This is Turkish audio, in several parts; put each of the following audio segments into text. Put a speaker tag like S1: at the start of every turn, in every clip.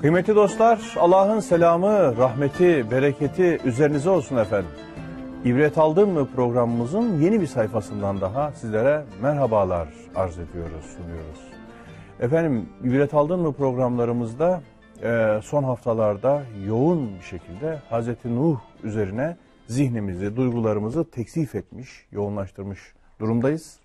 S1: Kıymetli dostlar, Allah'ın selamı, rahmeti, bereketi üzerinize olsun efendim. İbret aldın mı programımızın yeni bir sayfasından daha sizlere merhabalar arz ediyoruz, sunuyoruz. Efendim, İbret aldın mı programlarımızda e, son haftalarda yoğun bir şekilde Hazreti Nuh üzerine zihnimizi, duygularımızı teksif etmiş, yoğunlaştırmış durumdayız.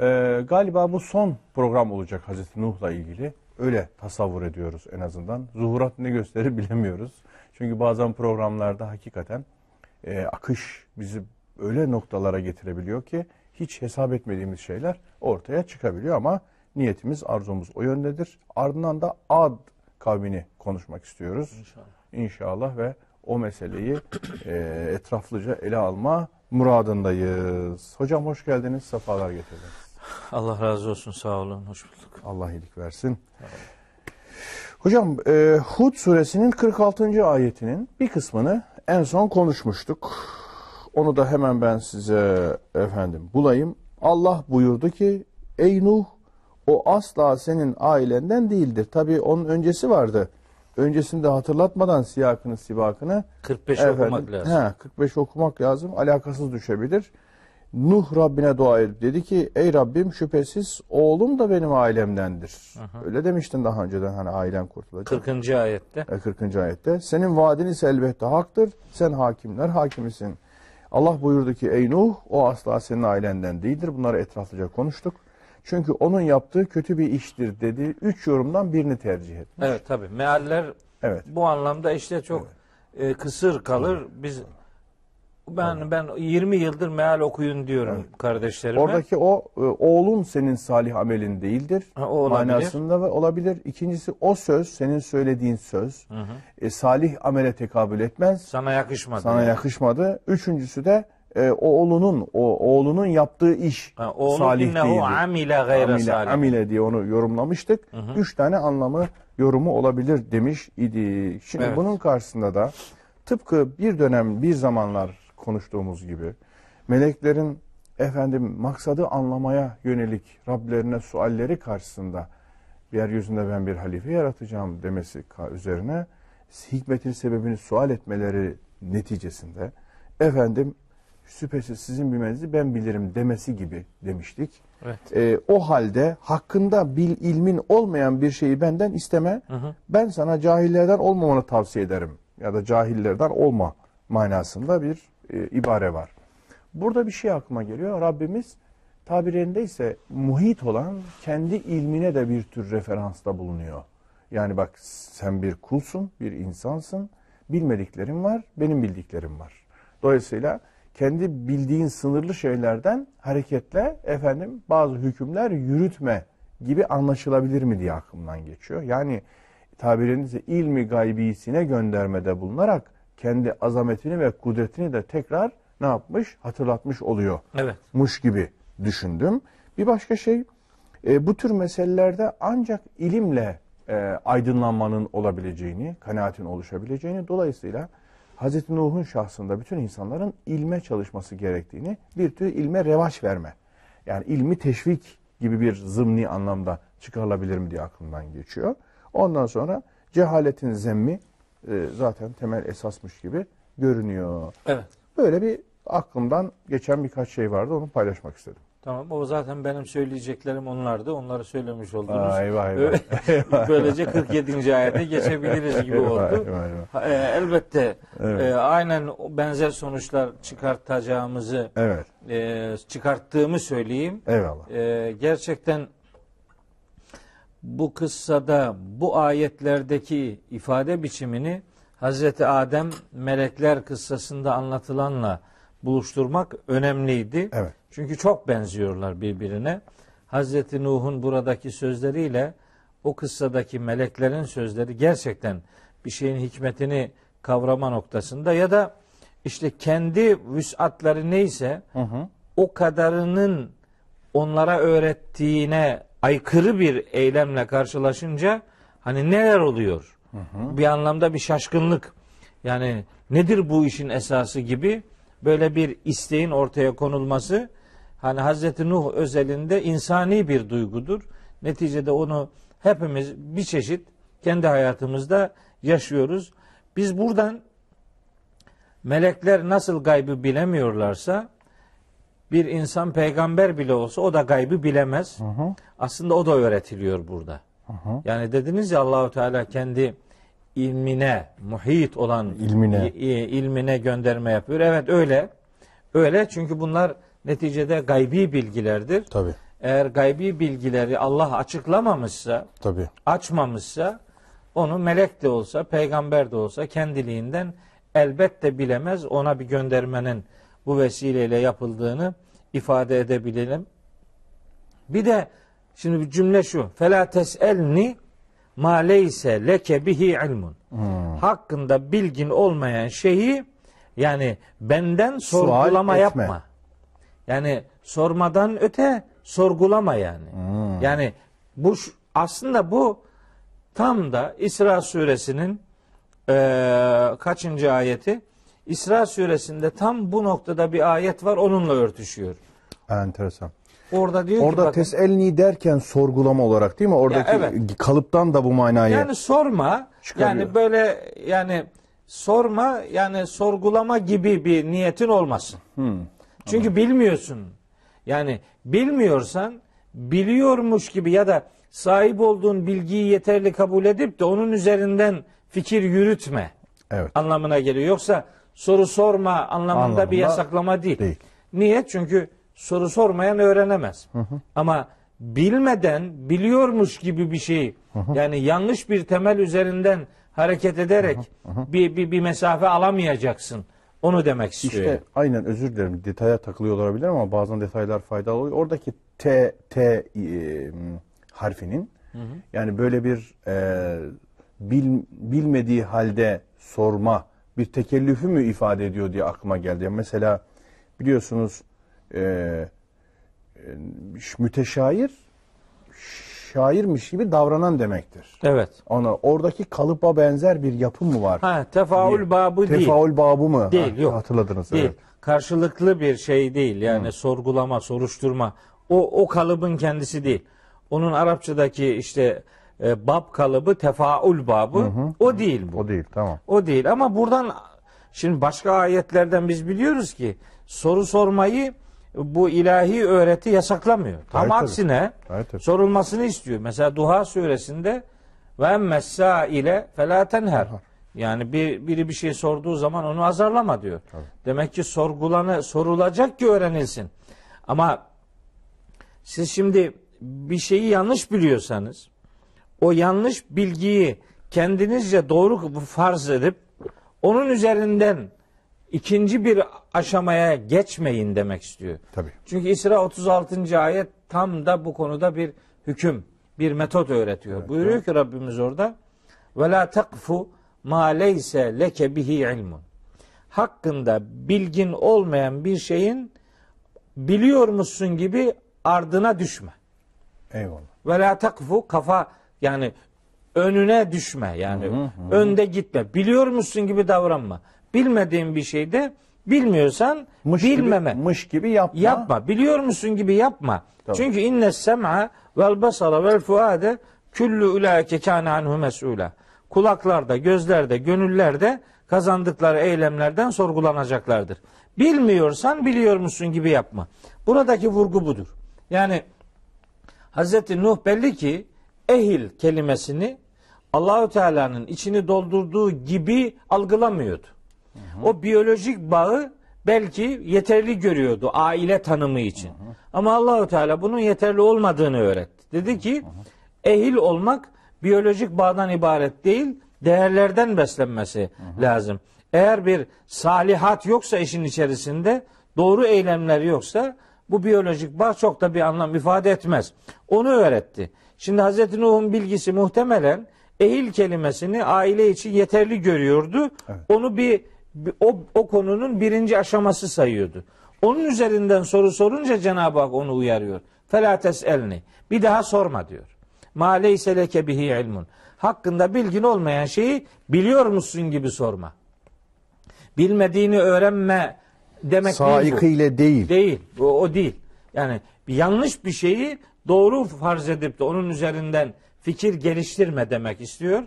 S1: E, galiba bu son program olacak Hazreti Nuh'la ilgili. Öyle tasavvur ediyoruz en azından. Zuhurat ne gösterir bilemiyoruz. Çünkü bazen programlarda hakikaten e, akış bizi öyle noktalara getirebiliyor ki hiç hesap etmediğimiz şeyler ortaya çıkabiliyor ama niyetimiz, arzumuz o yöndedir. Ardından da Ad kavmini konuşmak istiyoruz.
S2: İnşallah.
S1: İnşallah ve o meseleyi e, etraflıca ele alma muradındayız. Hocam hoş geldiniz, sefalar getirdiniz.
S2: Allah razı olsun sağ olun hoş bulduk.
S1: Allah iyilik versin. Hocam e, Hud suresinin 46. ayetinin bir kısmını en son konuşmuştuk. Onu da hemen ben size efendim bulayım. Allah buyurdu ki ey Nuh o asla senin ailenden değildir. Tabi onun öncesi vardı. Öncesinde hatırlatmadan siyakını sibakını
S2: 45
S1: efendim,
S2: okumak lazım.
S1: He, 45 okumak lazım. Alakasız düşebilir. Nuh Rabbine dua edip dedi ki ey Rabbim şüphesiz oğlum da benim ailemdendir. Öyle demiştin daha önceden hani ailen kurtulacak.
S2: 40. ayette.
S1: E, 40. ayette. Senin vaadin ise elbette haktır. Sen hakimler hakimisin. Allah buyurdu ki ey Nuh o asla senin ailenden değildir. Bunları etraflıca konuştuk. Çünkü onun yaptığı kötü bir iştir dedi. Üç yorumdan birini tercih etmiş.
S2: Evet tabi mealler
S1: Evet.
S2: bu anlamda işte çok e, kısır kalır. Biz ben ben 20 yıldır meal okuyun diyorum kardeşlerime.
S1: Oradaki o e, oğlun senin salih amelin değildir.
S2: Ha, o olabilir.
S1: Manasında ve olabilir. İkincisi o söz senin söylediğin söz e, salih amele tekabül etmez.
S2: sana yakışmadı.
S1: Sana
S2: yani.
S1: yakışmadı. Üçüncüsü de e, o oğlunun o oğlunun yaptığı iş
S2: Ha, oğlum
S1: salih
S2: innehu
S1: değildir.
S2: amile gayre
S1: amile,
S2: salih.
S1: amile diye onu yorumlamıştık. Üç tane anlamı yorumu olabilir demiş idi. Şimdi
S2: Evet.
S1: bunun karşısında da tıpkı bir dönem bir zamanlar konuştuğumuz gibi meleklerin efendim maksadı anlamaya yönelik Rablerine sualleri karşısında yeryüzünde ben bir halife yaratacağım demesi üzerine hikmetin sebebini sual etmeleri neticesinde efendim şüphesiz sizin bilmenizi ben bilirim demesi gibi demiştik.
S2: Evet.
S1: Ee, o halde hakkında bil ilmin olmayan bir şeyi benden isteme. Ben sana cahillerden olmamanı tavsiye ederim. Ya da cahillerden olma manasında bir e, ibare var. Burada bir şey aklıma geliyor. Rabbimiz tabirinde ise muhit olan kendi ilmine de bir tür referansta bulunuyor. Yani bak sen bir kulsun, bir insansın. Bilmediklerin var, benim bildiklerim var. Dolayısıyla kendi bildiğin sınırlı şeylerden hareketle efendim bazı hükümler yürütme gibi anlaşılabilir mi diye aklımdan geçiyor. Yani tabirinizde ilmi gaybisine göndermede bulunarak kendi azametini ve kudretini de tekrar ne yapmış? Hatırlatmış oluyor
S2: Evet.
S1: muş gibi düşündüm. Bir başka şey e, bu tür meselelerde ancak ilimle e, aydınlanmanın olabileceğini, kanaatin oluşabileceğini dolayısıyla Hz. Nuh'un şahsında bütün insanların ilme çalışması gerektiğini bir tür ilme revaç verme. Yani ilmi teşvik gibi bir zımni anlamda çıkarılabilir mi diye aklımdan geçiyor. Ondan sonra cehaletin zemmi e, zaten temel esasmış gibi görünüyor.
S2: Evet.
S1: Böyle bir aklımdan geçen birkaç şey vardı onu paylaşmak istedim.
S2: Tamam o zaten benim söyleyeceklerim onlardı. Onları söylemiş oldunuz.
S1: Aa, eyvah, eyvah.
S2: Böylece 47. ayete geçebiliriz gibi
S1: Eyvah,
S2: oldu.
S1: eyvah, eyvah.
S2: E, elbette
S1: Evet.
S2: e, aynen benzer sonuçlar çıkartacağımızı
S1: Evet.
S2: e, çıkarttığımı söyleyeyim.
S1: Eyvallah.
S2: E, gerçekten bu kıssada bu ayetlerdeki ifade biçimini Hazreti Adem melekler kıssasında anlatılanla buluşturmak önemliydi.
S1: Evet.
S2: Çünkü çok benziyorlar birbirine. Hazreti Nuh'un buradaki sözleriyle o kıssadaki meleklerin sözleri gerçekten bir şeyin hikmetini kavrama noktasında ya da işte kendi vüsatları neyse o kadarının onlara öğrettiğine aykırı bir eylemle karşılaşınca hani neler oluyor? Bir anlamda bir şaşkınlık. Yani nedir bu işin esası gibi böyle bir isteğin ortaya konulması hani Hazreti Nuh özelinde insani bir duygudur. Neticede onu hepimiz bir çeşit kendi hayatımızda yaşıyoruz. Biz buradan melekler nasıl gaybı bilemiyorlarsa bir insan peygamber bile olsa o da gaybı bilemez. Aslında o da öğretiliyor burada. Yani dediniz ya Allahu Teala kendi ilmine, muhit olan
S1: İlmine.
S2: ilmine gönderme yapıyor. Evet öyle. Öyle çünkü bunlar neticede gaybi bilgilerdir.
S1: Tabii.
S2: Eğer gaybi bilgileri Allah açıklamamışsa,
S1: Tabii.
S2: açmamışsa onu melek de olsa, peygamber de olsa kendiliğinden elbette bilemez. Ona bir göndermenin bu vesileyle yapıldığını ifade edebilelim. Bir de şimdi bir cümle şu. Fela teselni ma leyse leke bihi ilmun. Hakkında bilgin olmayan şeyi yani benden
S1: Sual
S2: sorgulama
S1: etme.
S2: yapma. Yani sormadan öte sorgulama yani. Yani bu aslında bu tam da İsra suresinin eee, kaçıncı ayeti? İsra suresinde tam bu noktada bir ayet var onunla örtüşüyor.
S1: Enteresan.
S2: Orada diyor ki
S1: Orada
S2: bakın,
S1: teselni derken sorgulama olarak değil mi? Oradaki
S2: evet.
S1: kalıptan da bu manayı.
S2: yani sorma
S1: Çıkarıyor.
S2: yani böyle yani sorma yani sorgulama gibi bir niyetin olmasın. Çünkü bilmiyorsun. Yani bilmiyorsan biliyormuş gibi ya da sahip olduğun bilgiyi yeterli kabul edip de onun üzerinden fikir yürütme
S1: Evet.
S2: anlamına geliyor. Yoksa soru sorma anlamında,
S1: Anlamında
S2: bir yasaklama değil.
S1: değil.
S2: Niye? Çünkü soru sormayan öğrenemez. Ama bilmeden biliyormuş gibi bir şey yani yanlış bir temel üzerinden hareket ederek bir, bir, bir mesafe alamayacaksın. Onu demek istiyor.
S1: İşte aynen özür dilerim detaya takılıyor olabilir ama bazen detaylar faydalı oluyor. Oradaki T, T e, harfinin yani böyle bir e, bil, bilmediği halde sorma bir tekellüfü mü ifade ediyor diye aklıma geldi. Mesela biliyorsunuz e, e, müteşair şairmiş gibi davranan demektir.
S2: Evet.
S1: Ona oradaki kalıba benzer bir yapı mı var?
S2: Ha, tefaül babı değil.
S1: Tefaül babı mı?
S2: Değil,
S1: Ha,
S2: yok.
S1: Hatırladınız
S2: Değil.
S1: evet.
S2: Karşılıklı bir şey değil. Yani sorgulama, soruşturma. O o kalıbın kendisi değil. Onun Arapçadaki işte e, bab kalıbı tefaül babı. O değil bu.
S1: O değil tamam.
S2: O değil ama buradan şimdi başka ayetlerden biz biliyoruz ki soru sormayı bu ilahi öğreti yasaklamıyor. Tam
S1: Hayır, tabii.
S2: aksine
S1: Hayır, tabii.
S2: sorulmasını istiyor. Mesela Duha suresinde ve emmessa ile felâ tenher. Yani bir, biri bir şey sorduğu zaman onu azarlama diyor. Demek ki sorgulanı sorulacak ki öğrenilsin. Ama siz şimdi bir şeyi yanlış biliyorsanız o yanlış bilgiyi kendinizce doğru farz edip onun üzerinden ikinci bir aşamaya geçmeyin demek istiyor.
S1: Tabii.
S2: Çünkü İsra 36. ayet tam da bu konuda bir hüküm, bir metot öğretiyor. Buyuruyor ki Rabbimiz orada ve la takfu ma leyse leke bihi ilmun. Hakkında bilgin olmayan bir şeyin biliyormuşsun gibi ardına düşme.
S1: Eyvallah.
S2: Ve la takfu kafa yani önüne düşme yani önde gitme. Biliyormuşsun gibi davranma. Bilmediğin bir şeyde bilmiyorsan
S1: Mış
S2: bilmeme.
S1: gibi, mış gibi yapma.
S2: Yapma. Biliyor musun gibi yapma.
S1: Tamam.
S2: Çünkü inne sem'a vel basara vel fuade küllü ulaike kâne anhu mes'ûlâ. Kulaklarda, gözlerde, gönüllerde kazandıkları eylemlerden sorgulanacaklardır. Bilmiyorsan biliyor musun gibi yapma. Buradaki vurgu budur. Yani Hazreti Nuh belli ki ehil kelimesini Allahü Teala'nın içini doldurduğu gibi algılamıyordu. O biyolojik bağı belki yeterli görüyordu aile tanımı için. Ama Allahü Teala bunun yeterli olmadığını öğretti. Dedi ki ehil olmak biyolojik bağdan ibaret değil, değerlerden beslenmesi lazım. Eğer bir salihat yoksa işin içerisinde, doğru eylemler yoksa bu biyolojik bağ çok da bir anlam ifade etmez. Onu öğretti. Şimdi Hazreti Nuh'un bilgisi muhtemelen ehil kelimesini aile için yeterli görüyordu. Onu bir, o, o konunun birinci aşaması sayıyordu. Onun üzerinden soru sorunca Cenab-ı Hak onu uyarıyor. Felates elni. Bir daha sorma diyor. Ma leyse leke bihi ilmun. Hakkında bilgin olmayan şeyi biliyor musun gibi sorma. Bilmediğini öğrenme demek değil bu.
S1: Saikıyla değil.
S2: Değil. O, o değil. Yani yanlış bir şeyi doğru farz edip de onun üzerinden fikir geliştirme demek istiyor.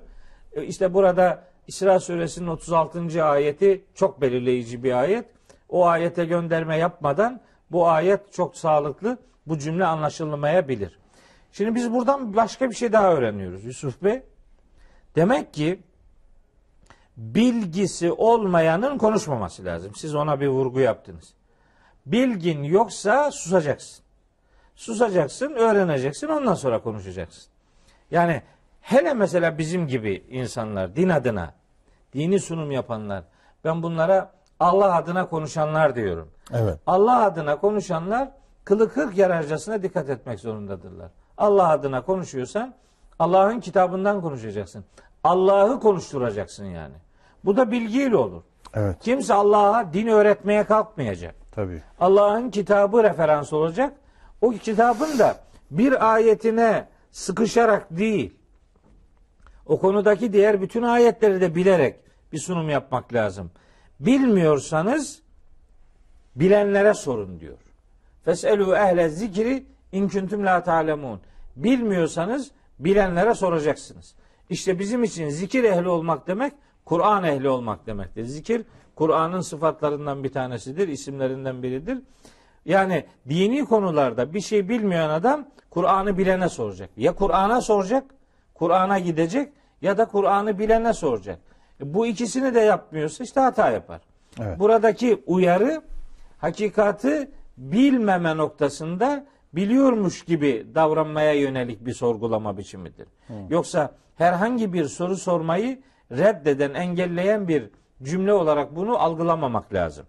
S2: E, İşte burada İsra suresinin 36. ayeti çok belirleyici bir ayet. O ayete gönderme yapmadan bu ayet çok sağlıklı. Bu cümle anlaşılmayabilir. Şimdi biz buradan başka bir şey daha öğreniyoruz Yusuf Bey. Demek ki bilgisi olmayanın konuşmaması lazım. Siz ona bir vurgu yaptınız. Bilgin yoksa susacaksın. Susacaksın, öğreneceksin, ondan sonra konuşacaksın. Yani hele mesela bizim gibi insanlar din adına, dini sunum yapanlar, ben bunlara Allah adına konuşanlar diyorum.
S1: Evet.
S2: Allah adına konuşanlar kılı kırk yararcasına dikkat etmek zorundadırlar. Allah adına konuşuyorsan Allah'ın kitabından konuşacaksın. Allah'ı konuşturacaksın yani. Bu da bilgiyle olur.
S1: Evet.
S2: Kimse Allah'a din öğretmeye kalkmayacak.
S1: Tabii.
S2: Allah'ın kitabı referans olacak. O kitabın da bir ayetine sıkışarak değil, o konudaki diğer bütün ayetleri de bilerek bir sunum yapmak lazım. Bilmiyorsanız bilenlere sorun diyor. Feselu ehle zikri in kuntum la ta'lemun. Bilmiyorsanız bilenlere soracaksınız. İşte bizim için zikir ehli olmak demek Kur'an ehli olmak demektir. Zikir Kur'an'ın sıfatlarından bir tanesidir, isimlerinden biridir. Yani dini konularda bir şey bilmeyen adam Kur'an'ı bilene soracak. Ya Kur'an'a soracak, Kur'an'a gidecek ya da Kur'an'ı bilene soracak. E, Bu ikisini de yapmıyorsa işte hata yapar.
S1: Evet.
S2: Buradaki uyarı hakikati bilmeme noktasında biliyormuş gibi davranmaya yönelik bir sorgulama biçimidir. Yoksa herhangi bir soru sormayı reddeden, engelleyen bir cümle olarak bunu algılamamak lazım.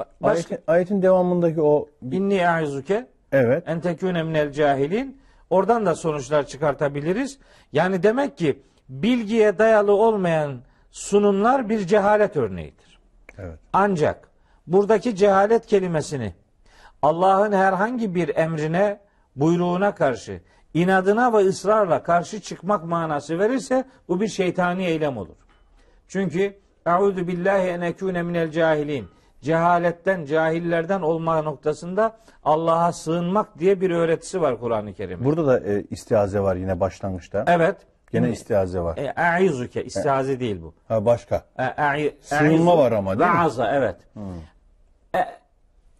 S2: Ba- Başka,
S1: Ayetin, ayetin devamındaki o
S2: inni e'izuke
S1: evet.
S2: en tekune minel cahilin oradan da sonuçlar çıkartabiliriz. Yani demek ki bilgiye dayalı olmayan sunumlar bir cehalet örneğidir.
S1: Evet.
S2: Ancak buradaki cehalet kelimesini Allah'ın herhangi bir emrine, buyruğuna karşı inadına ve ısrarla karşı çıkmak manası verirse bu bir şeytani eylem olur. Çünkü Euzu billahi en ekune minel cahilin. Cehaletten, cahillerden olma noktasında Allah'a sığınmak diye bir öğretisi var Kur'an-ı Kerim'in.
S1: Burada da e, istiaze var yine başlangıçta.
S2: Evet.
S1: Gene istiaze var.
S2: E, E'izuke, istiaze değil bu.
S1: Ha başka.
S2: E, e'i-
S1: Sığınma
S2: e'izu
S1: var ama değil mi?
S2: aza, evet. E,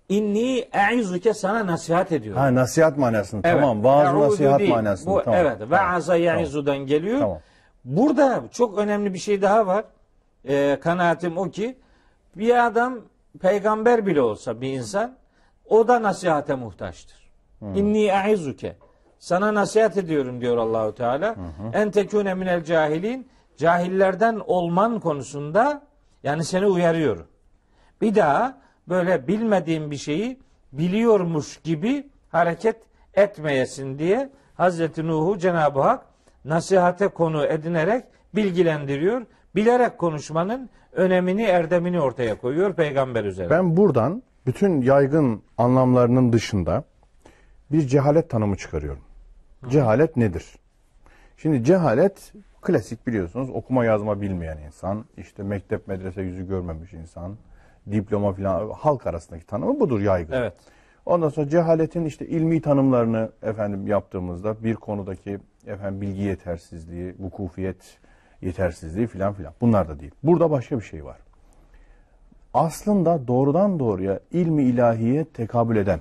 S2: inni e'izuke sana nasihat ediyorum.
S1: Ha nasihat manasını.
S2: Evet.
S1: Tamam. Vaaz nasihat
S2: değil.
S1: manasını.
S2: Bu,
S1: tamam.
S2: Evet. Ve aza ya'izudan geliyor.
S1: Tamam.
S2: Burada çok önemli bir şey daha var. Ee, kanaatim o ki bir adam peygamber bile olsa bir insan o da nasihate muhtaçtır. İnni e'izuke. Sana nasihat ediyorum diyor Allahu Teala. En tekune minel cahilin. Cahillerden olman konusunda yani seni uyarıyorum. Bir daha böyle bilmediğin bir şeyi biliyormuş gibi hareket etmeyesin diye Hazreti Nuh'u Cenab-ı Hak nasihate konu edinerek bilgilendiriyor. Bilerek konuşmanın önemini, erdemini ortaya koyuyor peygamber üzerine.
S1: Ben buradan bütün yaygın anlamlarının dışında bir cehalet tanımı çıkarıyorum. Cehalet nedir? Şimdi cehalet klasik biliyorsunuz okuma yazma bilmeyen insan, işte mektep medrese yüzü görmemiş insan, diploma filan halk arasındaki tanımı budur yaygın.
S2: Evet.
S1: Ondan sonra cehaletin işte ilmi tanımlarını efendim yaptığımızda bir konudaki efendim bilgi yetersizliği, vukufiyet yetersizliği filan filan. Bunlar da değil. Burada başka bir şey var. Aslında doğrudan doğruya ilmi ilahiye tekabül eden,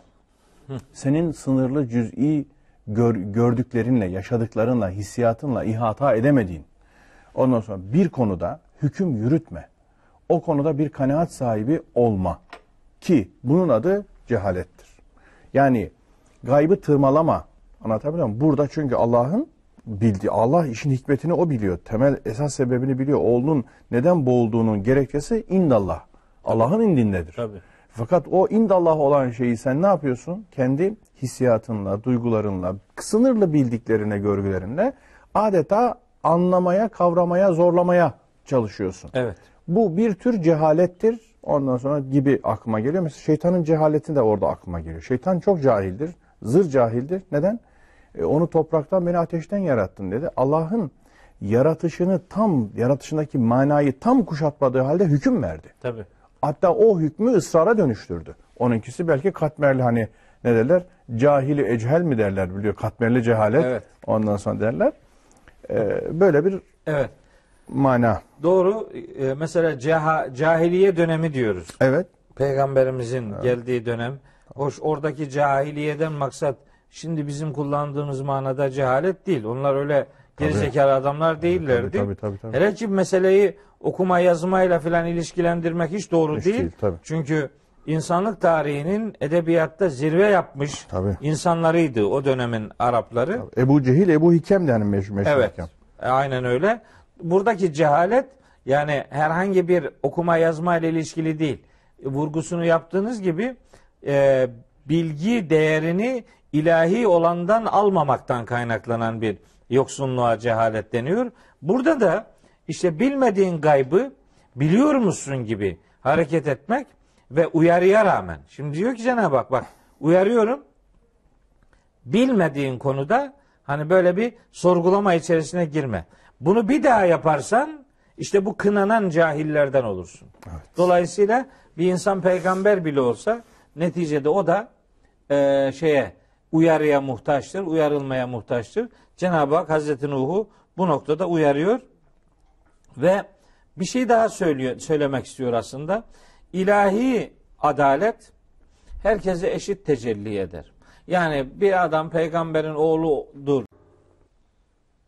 S1: senin sınırlı cüz'i gör- gördüklerinle, yaşadıklarınla, hissiyatınla ihata edemediğin, ondan sonra bir konuda hüküm yürütme, o konuda bir kanaat sahibi olma ki bunun adı cehalettir. Yani gaybı tırmalama. Anlatabiliyor muyum? Burada çünkü Allah'ın bildiği, Allah işin hikmetini o biliyor. Temel esas sebebini biliyor. Oğlunun neden boğulduğunun gerekçesi indallah. Allah'ın indindedir.
S2: Tabii.
S1: Fakat o indallah olan şeyi sen ne yapıyorsun? Kendi hissiyatınla, duygularınla, sınırlı bildiklerine, görgülerinle adeta anlamaya, kavramaya, zorlamaya çalışıyorsun.
S2: Evet.
S1: Bu bir tür cehalettir. Ondan sonra gibi aklıma geliyor. Mesela şeytanın cehaleti de orada aklıma geliyor. Şeytan çok cahildir. Zır cahildir. Neden? E, onu topraktan beni ateşten yarattın dedi. Allah'ın yaratışını tam, yaratışındaki manayı tam kuşatmadığı halde hüküm verdi.
S2: Tabii.
S1: Hatta o hükmü ısrara dönüştürdü. Onunkisi belki katmerli hani ne derler? Cahili echel mi derler biliyor. Katmerli cehalet.
S2: Evet.
S1: Ondan sonra derler. Ee, böyle bir
S2: Evet.
S1: mana.
S2: Doğru. Ee, mesela ceha- cahiliye dönemi diyoruz.
S1: Evet.
S2: Peygamberimizin geldiği dönem. Hoş oradaki cahiliyeden maksat şimdi bizim kullandığımız manada cehalet değil. Onlar öyle gerizekalı adamlar değillerdi.
S1: Tabii tabii tabii.
S2: Hele ki meseleyi okuma yazmayla filan ilişkilendirmek hiç doğru
S1: Hiç
S2: değil.
S1: değil, tabii.
S2: Çünkü insanlık tarihinin edebiyatta zirve yapmış
S1: Tabii.
S2: insanlarıydı o dönemin Arapları.
S1: Ebu Cehil, Ebu Hikem de yani meşhur, meşhur
S2: Evet.
S1: Hikem.
S2: E, Aynen öyle. Buradaki cehalet yani herhangi bir okuma yazma ile ilişkili değil. Vurgusunu yaptığınız gibi e, bilgi değerini ilahi olandan almamaktan kaynaklanan bir yoksunluğa cehalet deniyor. Burada da işte bilmediğin gaybı biliyor musun gibi hareket etmek ve uyarıya rağmen. Şimdi diyor ki Cenab-ı Hak bak uyarıyorum bilmediğin konuda hani böyle bir sorgulama içerisine girme. Bunu bir daha yaparsan işte bu kınanan cahillerden olursun. Dolayısıyla bir insan peygamber bile olsa neticede o da e, şeye uyarıya muhtaçtır, uyarılmaya muhtaçtır. Cenab-ı Hak Hazreti Nuh'u bu noktada uyarıyor ve bir şey daha söylüyor, söylemek istiyor aslında. İlahi adalet herkese eşit tecelli eder. Yani bir adam peygamberin oğludur.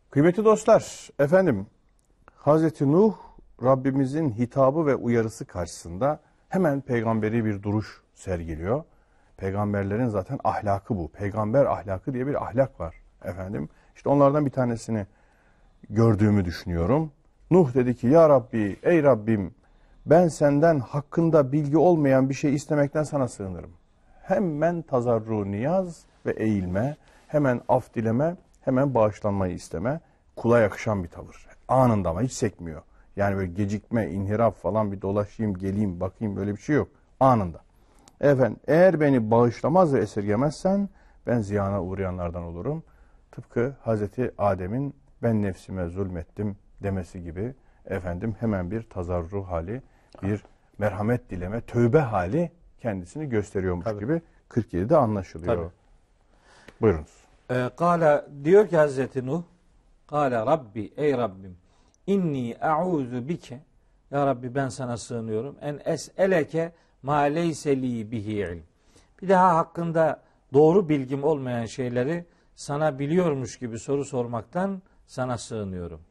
S1: Kıymetli dostlar, efendim Hazreti Nuh Rabbimizin hitabı ve uyarısı karşısında hemen peygamberi bir duruş sergiliyor. Peygamberlerin zaten ahlakı bu. Peygamber ahlakı diye bir ahlak var efendim. İşte onlardan bir tanesini gördüğümü düşünüyorum. Nuh dedi ki ya Rabbi ey Rabbim ben senden hakkında bilgi olmayan bir şey istemekten sana sığınırım. Hemen tazarru niyaz ve eğilme, hemen af dileme, hemen bağışlanmayı isteme. Kula yakışan bir tavır. Anında ama hiç sekmiyor. Yani böyle gecikme, inhiraf falan bir dolaşayım, geleyim, bakayım böyle bir şey yok. Anında. Efendim eğer beni bağışlamaz ve esirgemezsen ben ziyana uğrayanlardan olurum. Tıpkı Hazreti Adem'in ben nefsime zulmettim demesi gibi efendim hemen bir tazarru hali, bir merhamet dileme, tövbe hali kendisini gösteriyormuş
S2: Tabii.
S1: gibi 47'de anlaşılıyor.
S2: Tabii.
S1: Buyurunuz.
S2: Ee, Kala diyor ki Hazreti Nuh Kale Rabbi ey Rabbim inni a'udhu bike Ya Rabbi ben sana sığınıyorum en es'eleke ma leyse li bihi ilm. Bir daha hakkında doğru bilgim olmayan şeyleri sana biliyormuş gibi soru sormaktan sana sığınıyorum.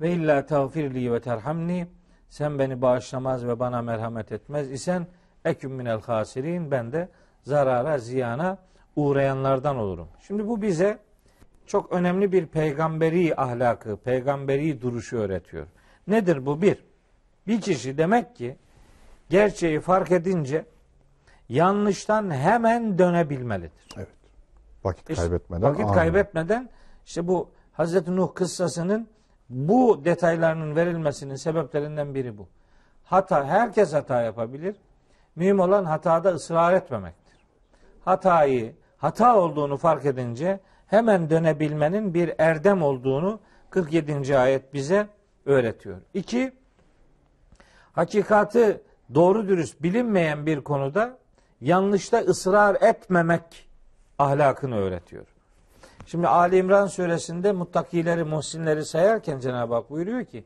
S2: Ve illa tağfirli ve terhamni sen beni bağışlamaz ve bana merhamet etmez isen eküm minel hasirin ben de zarara ziyana uğrayanlardan olurum. Şimdi bu bize çok önemli bir peygamberi ahlakı, peygamberi duruşu öğretiyor. Nedir bu? Bir, bir kişi demek ki gerçeği fark edince yanlıştan hemen dönebilmelidir.
S1: Evet. Vakit
S2: İşte
S1: kaybetmeden.
S2: Vakit
S1: anında.
S2: kaybetmeden işte bu Hazreti Nuh kıssasının bu detaylarının verilmesinin sebeplerinden biri bu. Hata, herkes hata yapabilir. Mühim olan hatada ısrar etmemektir. Hatayı, hata olduğunu fark edince hemen dönebilmenin bir erdem olduğunu 47. ayet bize öğretiyor. İki, hakikati doğru dürüst bilinmeyen bir konuda yanlışta ısrar etmemek ahlakını öğretiyor. Şimdi Ali İmran suresinde muttakileri, muhsinleri sayarken Cenab-ı Hak buyuruyor ki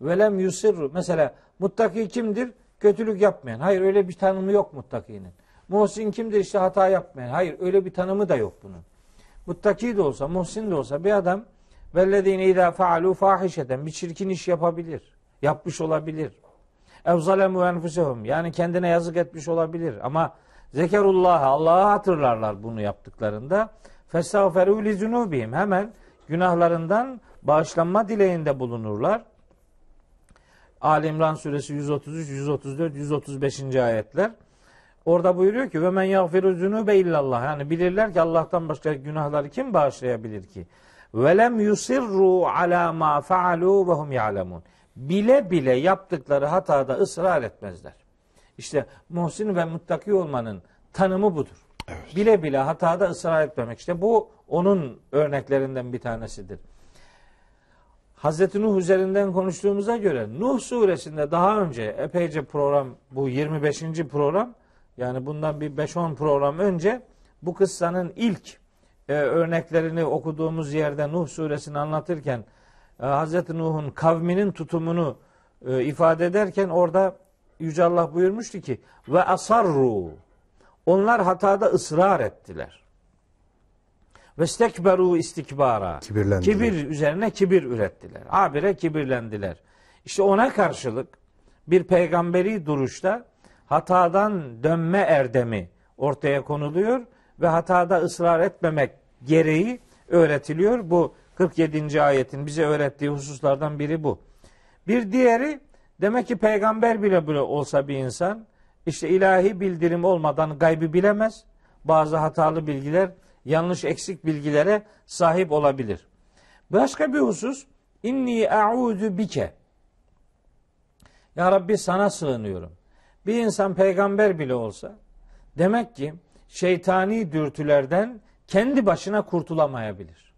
S2: velem yusirru mesela muttaki kimdir? Kötülük yapmayan. Hayır öyle bir tanımı yok muttakinin. Muhsin kimdir? İşte hata yapmayan. Hayır öyle bir tanımı da yok bunun. Muttaki de olsa, muhsin de olsa bir adam vellezine idâ faalu fahişeten bir çirkin iş yapabilir. Yapmış olabilir. Ev zalemu yani kendine yazık etmiş olabilir ama zekerullah Allah'ı hatırlarlar bunu yaptıklarında. Festağferu li zunubihim hemen günahlarından bağışlanma dileğinde bulunurlar. Ali İmran suresi 133, 134, 135. ayetler. Orada buyuruyor ki ve men yagfiru zunube illallah. Yani bilirler ki Allah'tan başka günahları kim bağışlayabilir ki? Ve lem yusirru ala ma faalu ve hum ya'lemun. Bile bile yaptıkları hatada ısrar etmezler. İşte muhsin ve muttaki olmanın tanımı budur. Bile bile hatada ısrar etmemek. İşte bu onun örneklerinden bir tanesidir. Hazreti Nuh üzerinden konuştuğumuza göre Nuh suresinde daha önce epeyce program bu 25. program yani bundan bir 5-10 program önce bu kıssanın ilk e, örneklerini okuduğumuz yerde Nuh suresini anlatırken Hazreti Nuh'un kavminin tutumunu e, ifade ederken orada Yüce Allah buyurmuştu ki ve asarru onlar hatada ısrar ettiler. Ve stekberu istikbara. Kibir üzerine kibir ürettiler. Habire kibirlendiler. İşte ona karşılık bir peygamberi duruşta hatadan dönme erdemi ortaya konuluyor ve hatada ısrar etmemek gereği öğretiliyor. Bu 47. ayetin bize öğrettiği hususlardan biri bu. Bir diğeri demek ki peygamber bile bile olsa bir insan işte ilahi bildirim olmadan gaybı bilemez. Bazı hatalı bilgiler, yanlış eksik bilgilere sahip olabilir. Başka bir husus inni a'udu bike. Ya Rabbi sana sığınıyorum. Bir insan peygamber bile olsa demek ki şeytani dürtülerden kendi başına kurtulamayabilir.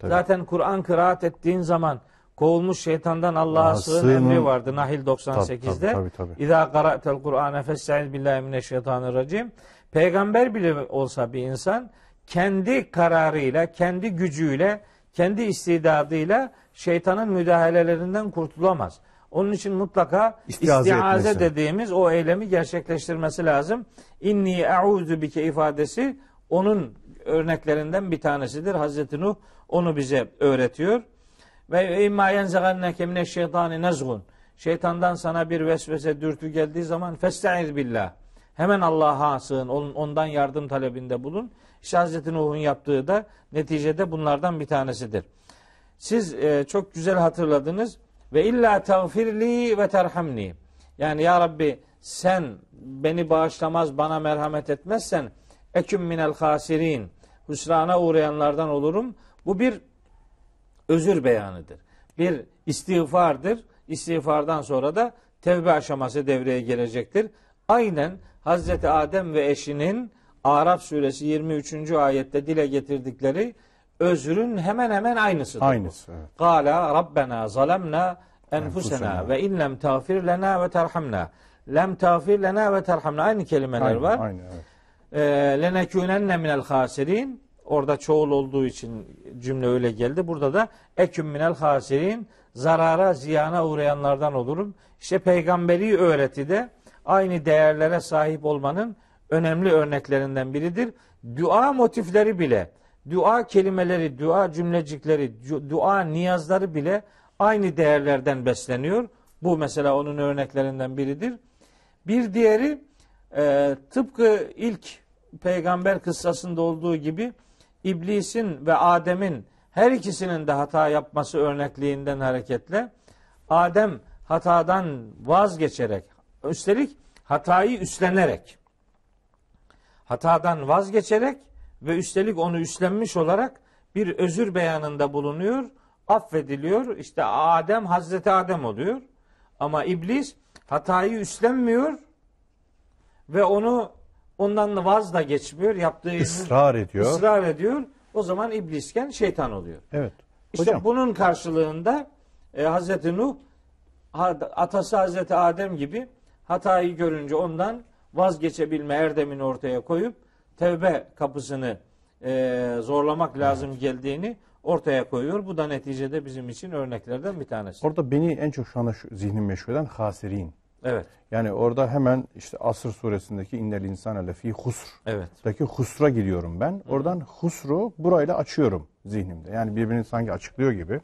S1: Tabii.
S2: Zaten Kur'an kıraat ettiğin zaman kovulmuş şeytandan Allah'a sığın emri vardı Nahil 98'de.
S1: Tabii, tabii, tabii.
S2: İza qara'tel Kur'ane festaiz billahi mineşşeytanirracim. Peygamber bile olsa bir insan kendi kararıyla, kendi gücüyle, kendi istidadıyla şeytanın müdahalelerinden kurtulamaz. Onun için mutlaka
S1: İstiaze
S2: istiaze
S1: etmesi.
S2: dediğimiz o eylemi gerçekleştirmesi lazım. İnni e'uzu bike ifadesi onun örneklerinden bir tanesidir. Hazreti Nuh onu bize öğretiyor. Ve imma yenzeganneke mineşşeytani nezgun. Şeytandan sana bir vesvese dürtü geldiği zaman festaiz billah. Hemen Allah'a sığın, ondan yardım talebinde bulun. İşte Hazreti Nuh'un yaptığı da neticede bunlardan bir tanesidir. Siz e, çok güzel hatırladınız. Ve illa tağfirli ve terhamni. Yani ya Rabbi sen beni bağışlamaz, bana merhamet etmezsen eküm minel hasirin. Hüsrana uğrayanlardan olurum. Bu bir özür beyanıdır. Bir istiğfardır. İstiğfardan sonra da tevbe aşaması devreye gelecektir. Aynen Hazreti Adem ve eşinin Araf suresi 23. ayette dile getirdikleri özrün hemen hemen aynısıdır.
S1: Aynısı, evet.
S2: Kala Rabbena zalemna enfusena ve in lem tağfir lena ve terhamna. Lem tağfir lena ve terhamna. Aynı kelimeler
S1: Aynı,
S2: var.
S1: aynı, evet.
S2: Ee, lenekûnenne minel hasirin. Orada çoğul olduğu için cümle öyle geldi. Burada da eküm minel hasirin. Zarara, ziyana uğrayanlardan olurum. İşte peygamberi öğretide aynı değerlere sahip olmanın önemli örneklerinden biridir. Dua motifleri bile, dua kelimeleri, dua cümlecikleri, dua niyazları bile aynı değerlerden besleniyor. Bu mesela onun örneklerinden biridir. Bir diğeri e, tıpkı ilk peygamber kıssasında olduğu gibi iblisin ve Adem'in her ikisinin de hata yapması örnekliğinden hareketle Adem hatadan vazgeçerek üstelik hatayı üstlenerek hatadan vazgeçerek ve üstelik onu üstlenmiş olarak bir özür beyanında bulunuyor, affediliyor. İşte Adem Hazreti Adem oluyor. Ama iblis hatayı üstlenmiyor ve onu ondan da vaz da geçmiyor. Yaptığı
S1: Israr ediyor.
S2: ısrar ediyor. O zaman iblisken şeytan oluyor.
S1: Evet.
S2: İşte
S1: Hocam,
S2: bunun karşılığında e, Hazreti Nuh atası Hazreti Adem gibi hatayı görünce ondan vazgeçebilme erdemini ortaya koyup tevbe kapısını e, zorlamak lazım geldiğini ortaya koyuyor. Bu da neticede bizim için örneklerden bir tanesi.
S1: orada beni en çok şu anda şu zihnim meşgul eden hasirin.
S2: Evet.
S1: Yani orada hemen işte Asr suresindeki innel insane lefî husr.
S2: Evet.
S1: Daki husra gidiyorum ben. Oradan husru burayla açıyorum zihnimde. Yani birbirini sanki açıklıyor gibi.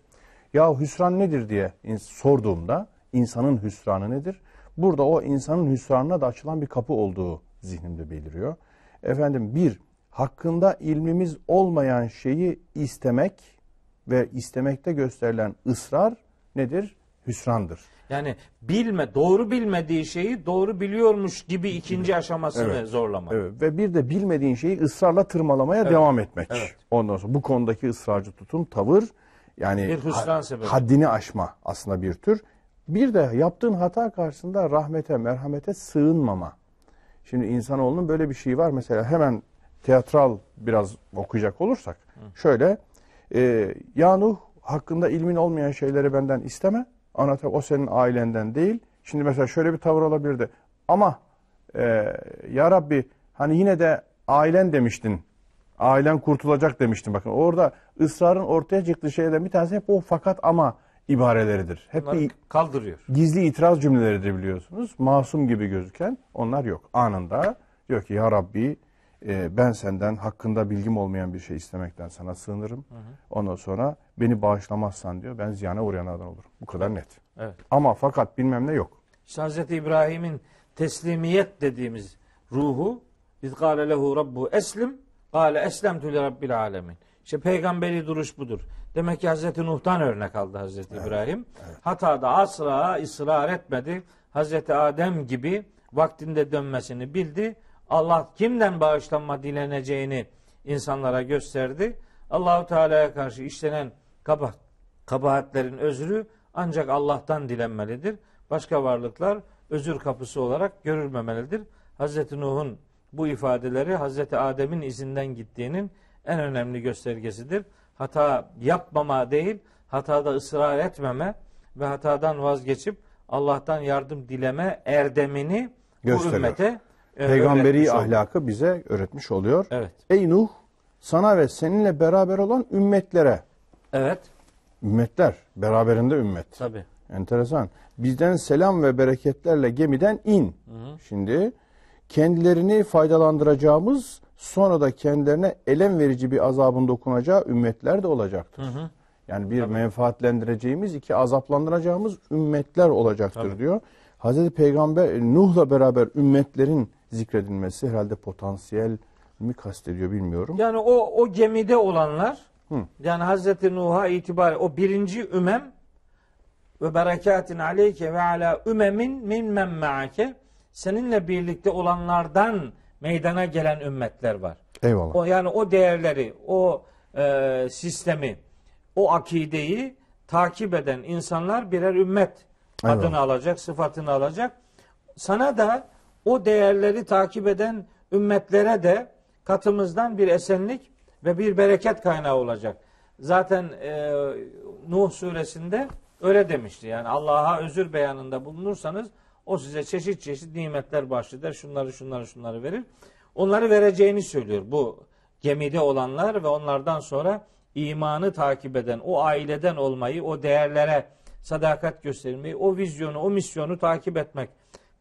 S1: Ya hüsran nedir diye sorduğumda insanın hüsranı nedir? Burada o insanın hüsranına da açılan bir kapı olduğu zihnimde beliriyor. Efendim bir, hakkında ilmimiz olmayan şeyi istemek ve istemekte gösterilen ısrar nedir? Hüsrandır.
S2: Yani bilme, doğru bilmediği şeyi doğru biliyormuş gibi ikinci aşamasını
S1: Evet.
S2: zorlamak.
S1: Evet, ve bir de bilmediğin şeyi ısrarla tırmalamaya devam etmek.
S2: Evet.
S1: Ondan sonra bu konudaki ısrarcı tutum, tavır yani
S2: Bir hüsran sebebi.
S1: haddini aşma aslında bir tür. Bir de yaptığın hata karşısında rahmete, merhamete sığınmama. Şimdi insanoğlunun böyle bir şeyi var. Mesela hemen teatral biraz okuyacak olursak şöyle e, ya Nuh hakkında ilmin olmayan şeyleri benden isteme. Anlatayım o senin ailenden değil. Şimdi mesela şöyle bir tavır olabilirdi. Ama e, ya Rabbi hani yine de ailen demiştin. Ailen kurtulacak demiştin. Bakın orada ısrarın ortaya çıktığı şeylerden bir tanesi hep o fakat ama ibareleridir. Hep
S2: Bunları
S1: bir
S2: kaldırıyor.
S1: gizli itiraz cümleleridir biliyorsunuz. Masum gibi gözüken onlar yok. Anında diyor ki ya Rabbi e, ben senden hakkında bilgim olmayan bir şey istemekten sana sığınırım. Ondan sonra beni bağışlamazsan diyor ben ziyana uğrayanlardan olurum. Bu kadar net.
S2: Evet.
S1: Ama fakat bilmem ne yok.
S2: İşte Hazreti İbrahim'in teslimiyet dediğimiz ruhu İz gâle lehu rabbu eslim gâle eslemtü li rabbil alemin. İşte peygamberi duruş budur. Demek ki Hazreti Nuh'tan örnek aldı Hazreti İbrahim. Hatada asla ısrar etmedi. Hazreti Adem gibi vaktinde dönmesini bildi. Allah kimden bağışlanma dileneceğini insanlara gösterdi. Allahu Teala'ya karşı işlenen kaba, kabahatlerin özrü ancak Allah'tan dilenmelidir. Başka varlıklar özür kapısı olarak görülmemelidir. Hazreti Nuh'un bu ifadeleri Hazreti Adem'in izinden gittiğinin en önemli göstergesidir. Hata yapmama değil, hatada ısrar etmeme ve hatadan vazgeçip Allah'tan yardım dileme erdemini bu
S1: Gösteriyor.
S2: ümmete e,
S1: Peygamberi
S2: öğretmiş oldu.
S1: ahlakı bize öğretmiş oluyor.
S2: Evet.
S1: Ey Nuh sana ve seninle beraber olan ümmetlere.
S2: Evet.
S1: Ümmetler. Beraberinde ümmet.
S2: Tabi.
S1: Enteresan. Bizden selam ve bereketlerle gemiden in. Şimdi kendilerini faydalandıracağımız sonra da kendilerine elem verici bir azabın dokunacağı ümmetler de olacaktır. Yani bir menfaatlendireceğimiz, iki azaplandıracağımız ümmetler olacaktır
S2: Tabii.
S1: diyor. Hazreti Peygamber Nuh'la beraber ümmetlerin zikredilmesi herhalde potansiyel mi kastediyor bilmiyorum.
S2: Yani o o gemide olanlar
S1: Hı.
S2: yani Hazreti Nuh'a itibaren o birinci ümem ve berekatin aleyke ve ala ümemin mimmen ma'ake seninle birlikte olanlardan meydana gelen ümmetler var.
S1: Eyvallah.
S2: O yani o değerleri, o e, sistemi, o akideyi takip eden insanlar birer ümmet
S1: Eyvallah.
S2: adını alacak, sıfatını alacak. Sana da o değerleri takip eden ümmetlere de katımızdan bir esenlik ve bir bereket kaynağı olacak. Zaten e, Nuh suresinde öyle demişti. Yani Allah'a özür beyanında bulunursanız o size çeşit çeşit nimetler bahşeder. Şunları şunları şunları verir. Onları vereceğini söylüyor bu gemide olanlar ve onlardan sonra imanı takip eden, o aileden olmayı, o değerlere sadakat göstermeyi, o vizyonu, o misyonu takip etmek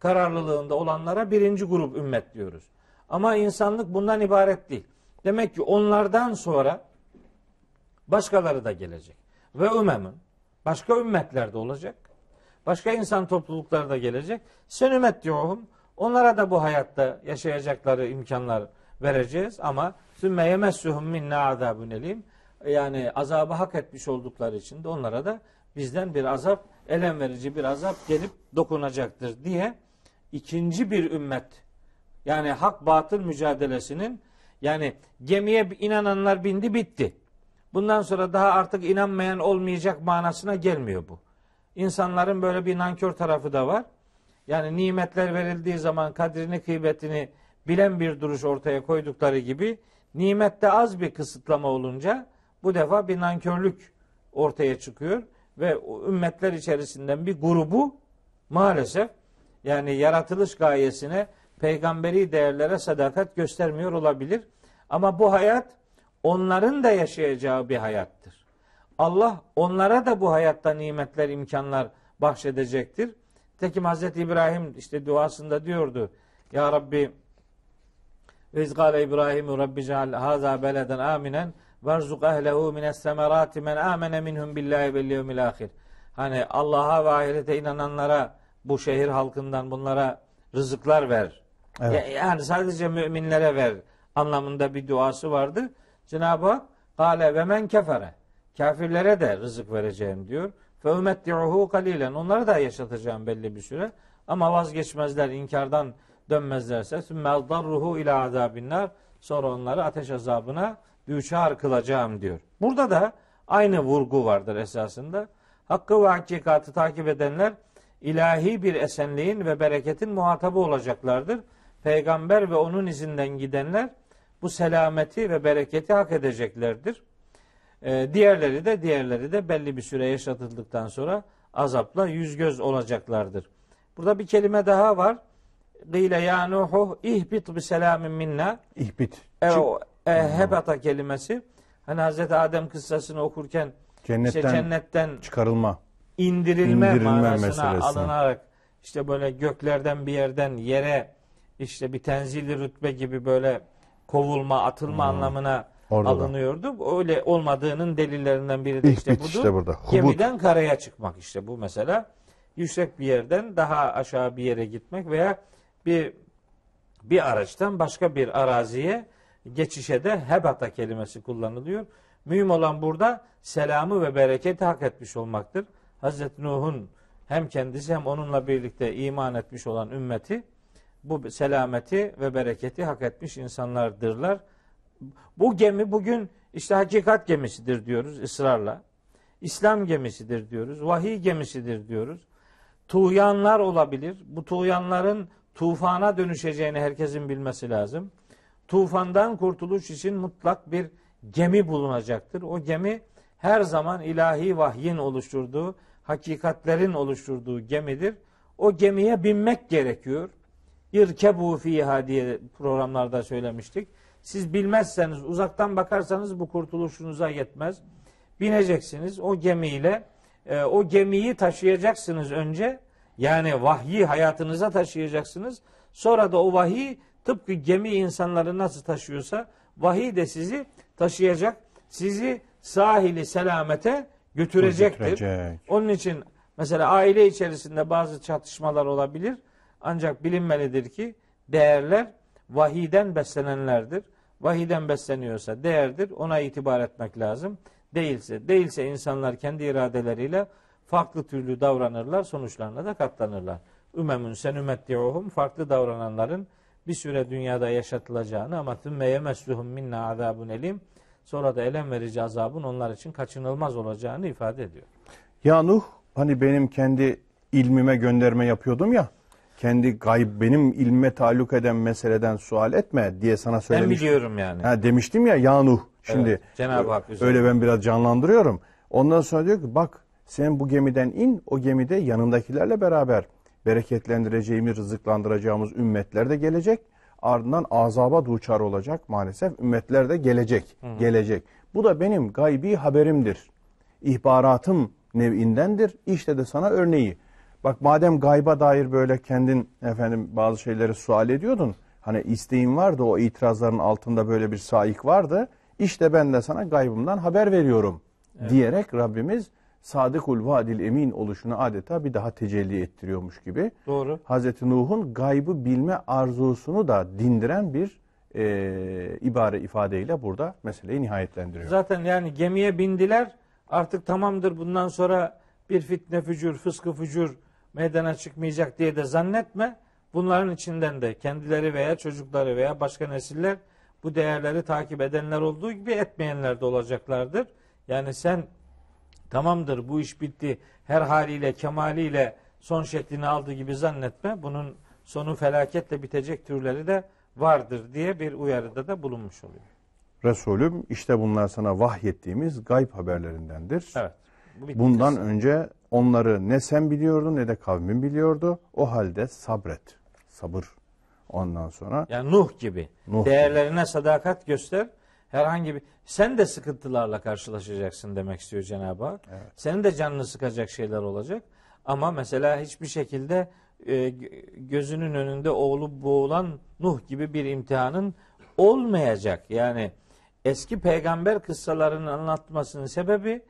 S2: kararlılığında olanlara birinci grup ümmet diyoruz. Ama insanlık bundan ibaret değil. Demek ki onlardan sonra başkaları da gelecek. Ve ümemin başka ümmetler de olacak. Başka insan toplulukları da gelecek. Sen ümmet diyorum. Onlara da bu hayatta yaşayacakları imkanlar vereceğiz ama sümme yemessuhum minna azabun elim. Yani azabı hak etmiş oldukları için de onlara da bizden bir azap, elem verici bir azap gelip dokunacaktır diye ikinci bir ümmet yani hak batıl mücadelesinin yani gemiye inananlar bindi bitti. Bundan sonra daha artık inanmayan olmayacak manasına gelmiyor bu. İnsanların böyle bir nankör tarafı da var. Yani nimetler verildiği zaman kadrini kıymetini bilen bir duruş ortaya koydukları gibi nimette az bir kısıtlama olunca bu defa bir nankörlük ortaya çıkıyor ve ümmetler içerisinden bir grubu maalesef yani yaratılış gayesine peygamberi değerlere sadakat göstermiyor olabilir. Ama bu hayat onların da yaşayacağı bir hayattır. Allah onlara da bu hayatta nimetler, imkanlar bahşedecektir. Tekim Hazreti İbrahim işte duasında diyordu. Ya Rabbi Rizgale İbrahim Rabbi ceal haza beleden aminen verzuk ehlehu mines semerati men amene minhum billahi vel yevmil ahir. Hani Allah'a ve ahirete inananlara bu şehir halkından bunlara rızıklar ver.
S1: Evet.
S2: Ya- Yani sadece müminlere ver anlamında bir duası vardı. Cenab-ı Hak Kale ve men kefere. Kafirlere de rızık vereceğim diyor. Fe umetti'uhu kalilen. Onları da yaşatacağım belli bir süre. Ama vazgeçmezler, inkardan dönmezlerse sümme darruhu ila azabinnar. Sonra onları ateş azabına düçar kılacağım diyor. Burada da aynı vurgu vardır esasında. Hakkı ve hakikatı takip edenler ilahi bir esenliğin ve bereketin muhatabı olacaklardır. Peygamber ve onun izinden gidenler bu selameti ve bereketi hak edeceklerdir. Ee, diğerleri de diğerleri de belli bir süre yaşatıldıktan sonra azapla yüz göz olacaklardır. Burada bir kelime daha var. Gıyle ya Nuhu ihbit bi selamin minna.
S1: İhbit.
S2: E, o, e, hebata kelimesi. Hani Hazreti Adem kıssasını okurken
S1: Cennetten
S2: işte cennetten
S1: çıkarılma.
S2: İndirilme,
S1: İndirilme
S2: manasına
S1: meselesi.
S2: alınarak işte böyle göklerden bir yerden yere işte bir tenzili rütbe gibi böyle kovulma, atılma anlamına
S1: Hmm. Orada da.
S2: alınıyordu. Öyle olmadığının delillerinden biri de işte budur.
S1: işte burada. Hubut.
S2: Gemiden karaya çıkmak işte bu mesela. Yüksek bir yerden daha aşağı bir yere gitmek veya bir bir araçtan başka bir araziye geçişe de hebata kelimesi kullanılıyor. Mühim olan burada selamı ve bereketi hak etmiş olmaktır. Hazreti Nuh'un hem kendisi hem onunla birlikte iman etmiş olan ümmeti bu selameti ve bereketi hak etmiş insanlardırlar. Bu gemi bugün işte hakikat gemisidir diyoruz ısrarla. İslam gemisidir diyoruz. Vahiy gemisidir diyoruz. Tuğyanlar olabilir. Bu tuğyanların tufana dönüşeceğini herkesin bilmesi lazım. Tufandan kurtuluş için mutlak bir gemi bulunacaktır. O gemi her zaman ilahi vahyin oluşturduğu, hakikatlerin oluşturduğu gemidir. O gemiye binmek gerekiyor. İrkebu fiha diye programlarda söylemiştik. Siz bilmezseniz, uzaktan bakarsanız bu kurtuluşunuza yetmez. Bineceksiniz o gemiyle, e, o gemiyi taşıyacaksınız önce. Yani vahyi hayatınıza taşıyacaksınız. Sonra da o vahiy tıpkı gemi insanları nasıl taşıyorsa vahiy de sizi taşıyacak. Sizi sahili selamete götürecektir.
S1: Götürecek.
S2: Onun için mesela aile içerisinde bazı çatışmalar olabilir. Ancak bilinmelidir ki değerler vahiden beslenenlerdir. Vahiden besleniyorsa değerdir. Ona itibar etmek lazım. Değilse, değilse insanlar kendi iradeleriyle farklı türlü davranırlar, sonuçlarına da katlanırlar. Ümemun sen ümmetti'uhum farklı davrananların bir süre dünyada yaşatılacağını ama tümme yemesluhum minna azabun elim sonra da elem verici azabın onlar için kaçınılmaz olacağını ifade ediyor.
S1: Ya Nuh hani benim kendi ilmime gönderme yapıyordum ya. Kendi gayb benim ilme taalluk eden meseleden sual etme diye sana
S2: Ben
S1: söylemiştim.
S2: biliyorum yani.
S1: Ha, demiştim ya ya Nuh. Şimdi
S2: Evet, Cenab-ı Hak üzerine.
S1: öyle ben biraz canlandırıyorum. Ondan sonra diyor ki bak sen bu gemiden in o gemide yanındakilerle beraber bereketlendireceğimiz, rızıklandıracağımız ümmetler de gelecek. Ardından azaba duçar olacak maalesef. Ümmetler de gelecek. Gelecek. Bu da benim gaybi haberimdir. İhbaratım nevindendir. İşte de sana örneği. Bak madem gayba dair böyle kendin efendim bazı şeyleri sual ediyordun. Hani isteğin vardı o itirazların altında böyle bir saik vardı. İşte ben de sana gaybımdan haber veriyorum diyerek Rabbimiz sadıkul vadil emin oluşunu adeta bir daha tecelli ettiriyormuş gibi.
S2: Doğru.
S1: Hazreti Nuh'un gaybı bilme arzusunu da dindiren bir e, ibare ifadeyle burada meseleyi nihayetlendiriyor.
S2: Zaten yani gemiye bindiler. Artık tamamdır bundan sonra bir fitne fücur, fıskı fücur meydana çıkmayacak diye de zannetme. Bunların içinden de kendileri veya çocukları veya başka nesiller bu değerleri takip edenler olduğu gibi etmeyenler de olacaklardır. Yani sen tamamdır bu iş bitti her haliyle kemaliyle son şeklini aldı gibi zannetme. Bunun sonu felaketle bitecek türleri de vardır diye bir uyarıda da bulunmuş oluyor.
S1: Resulüm işte bunlar sana vahyettiğimiz gayb haberlerindendir.
S2: Evet. Bu.
S1: Bundan önce onları ne sen biliyordun ne de kavmin biliyordu. O halde sabret. Sabır. Ondan sonra
S2: Yani Nuh gibi.
S1: Nuh
S2: Değerlerine sadakat göster. Herhangi bir sen de sıkıntılarla karşılaşacaksın demek istiyor Cenab-ı Hak. Senin de canını sıkacak şeyler olacak. Ama mesela hiçbir şekilde e, gö- gözünün önünde oğlu boğulan Nuh gibi bir imtihanın olmayacak. Yani eski peygamber kıssalarının anlatmasının sebebi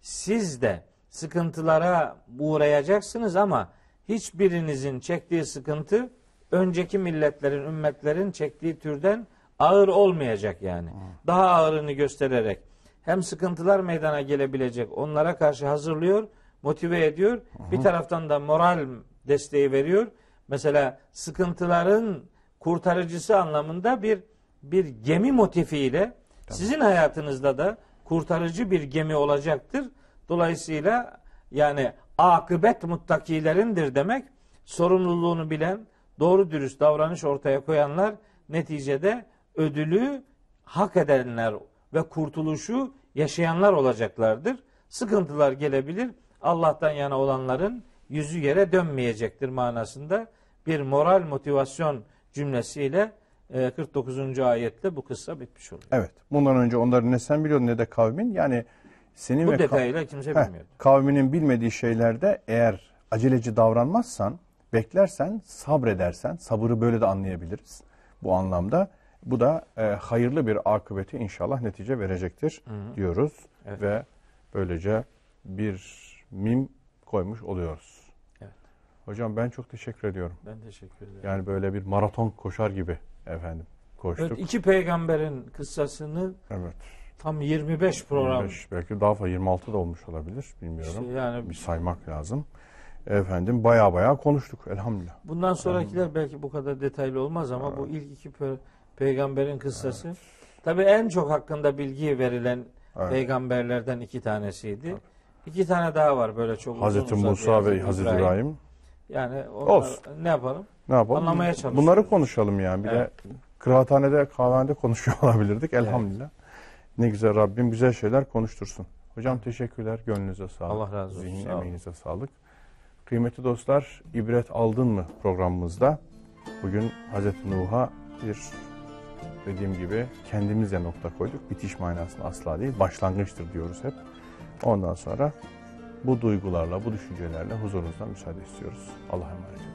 S2: siz de sıkıntılara uğrayacaksınız ama hiçbirinizin çektiği sıkıntı önceki milletlerin, ümmetlerin çektiği türden ağır olmayacak yani. Daha ağırını göstererek hem sıkıntılar meydana gelebilecek onlara karşı hazırlıyor, motive ediyor. Bir taraftan da moral desteği veriyor. Mesela sıkıntıların kurtarıcısı anlamında bir bir gemi motifiyle sizin hayatınızda da kurtarıcı bir gemi olacaktır. Dolayısıyla yani akıbet muttakilerindir demek sorumluluğunu bilen, doğru dürüst davranış ortaya koyanlar neticede ödülü hak edenler ve kurtuluşu yaşayanlar olacaklardır. Sıkıntılar gelebilir. Allah'tan yana olanların yüzü yere dönmeyecektir manasında bir moral motivasyon cümlesiyle e, 49. ayette bu kıssa bitmiş oluyor.
S1: evet bundan önce onları ne sen biliyordun ne de kavmin. Yani senin
S2: Bu
S1: ve
S2: detayıyla kimse
S1: Heh,
S2: bilmiyordu.
S1: kavminin bilmediği şeylerde eğer aceleci davranmazsan, beklersen, sabredersen, sabırı böyle de anlayabiliriz bu anlamda. Bu da e, hayırlı bir akıbeti inşallah netice verecektir diyoruz
S2: Evet.
S1: ve böylece bir mim koymuş oluyoruz.
S2: Evet.
S1: Hocam ben çok teşekkür ediyorum.
S2: Ben teşekkür ederim.
S1: Yani böyle bir maraton koşar gibi efendim koştuk.
S2: Evet, iki peygamberin kıssasını
S1: Evet.
S2: tam 25 program
S1: 25, belki daha fazla 26 da olmuş olabilir bilmiyorum.
S2: işte yani
S1: bir saymak lazım. Efendim baya baya konuştuk elhamdülillah.
S2: bundan sonrakiler belki bu kadar detaylı olmaz ama bu ilk iki peygamberin kıssası tabii en çok hakkında bilgi verilen
S1: Evet.
S2: peygamberlerden iki tanesiydi. İki tane daha var böyle çok uzun
S1: Hazreti
S2: uzadı
S1: Musa ve Hazreti İbrahim.
S2: Yani onlar,
S1: Olsun.
S2: ne yapalım?
S1: Ne yapalım?
S2: Anlamaya
S1: Bunları
S2: çalışıyoruz.
S1: konuşalım yani. Bir
S2: Evet.
S1: de kıraathanede, kahvehanede konuşuyor olabilirdik elhamdülillah. Ne güzel Rabbim güzel şeyler konuştursun. Hocam teşekkürler. Gönlünüze sağlık.
S2: Allah razı olsun.
S1: Zihin emeğinize sağlık. Kıymetli dostlar, ibret aldın mı programımızda bugün Hazreti Nuh'a bir dediğim gibi kendimizle nokta koyduk. Bitiş manasında asla değil, başlangıçtır diyoruz hep. Ondan sonra bu duygularla, bu düşüncelerle huzurunuzdan müsaade istiyoruz. Allah'a emanet.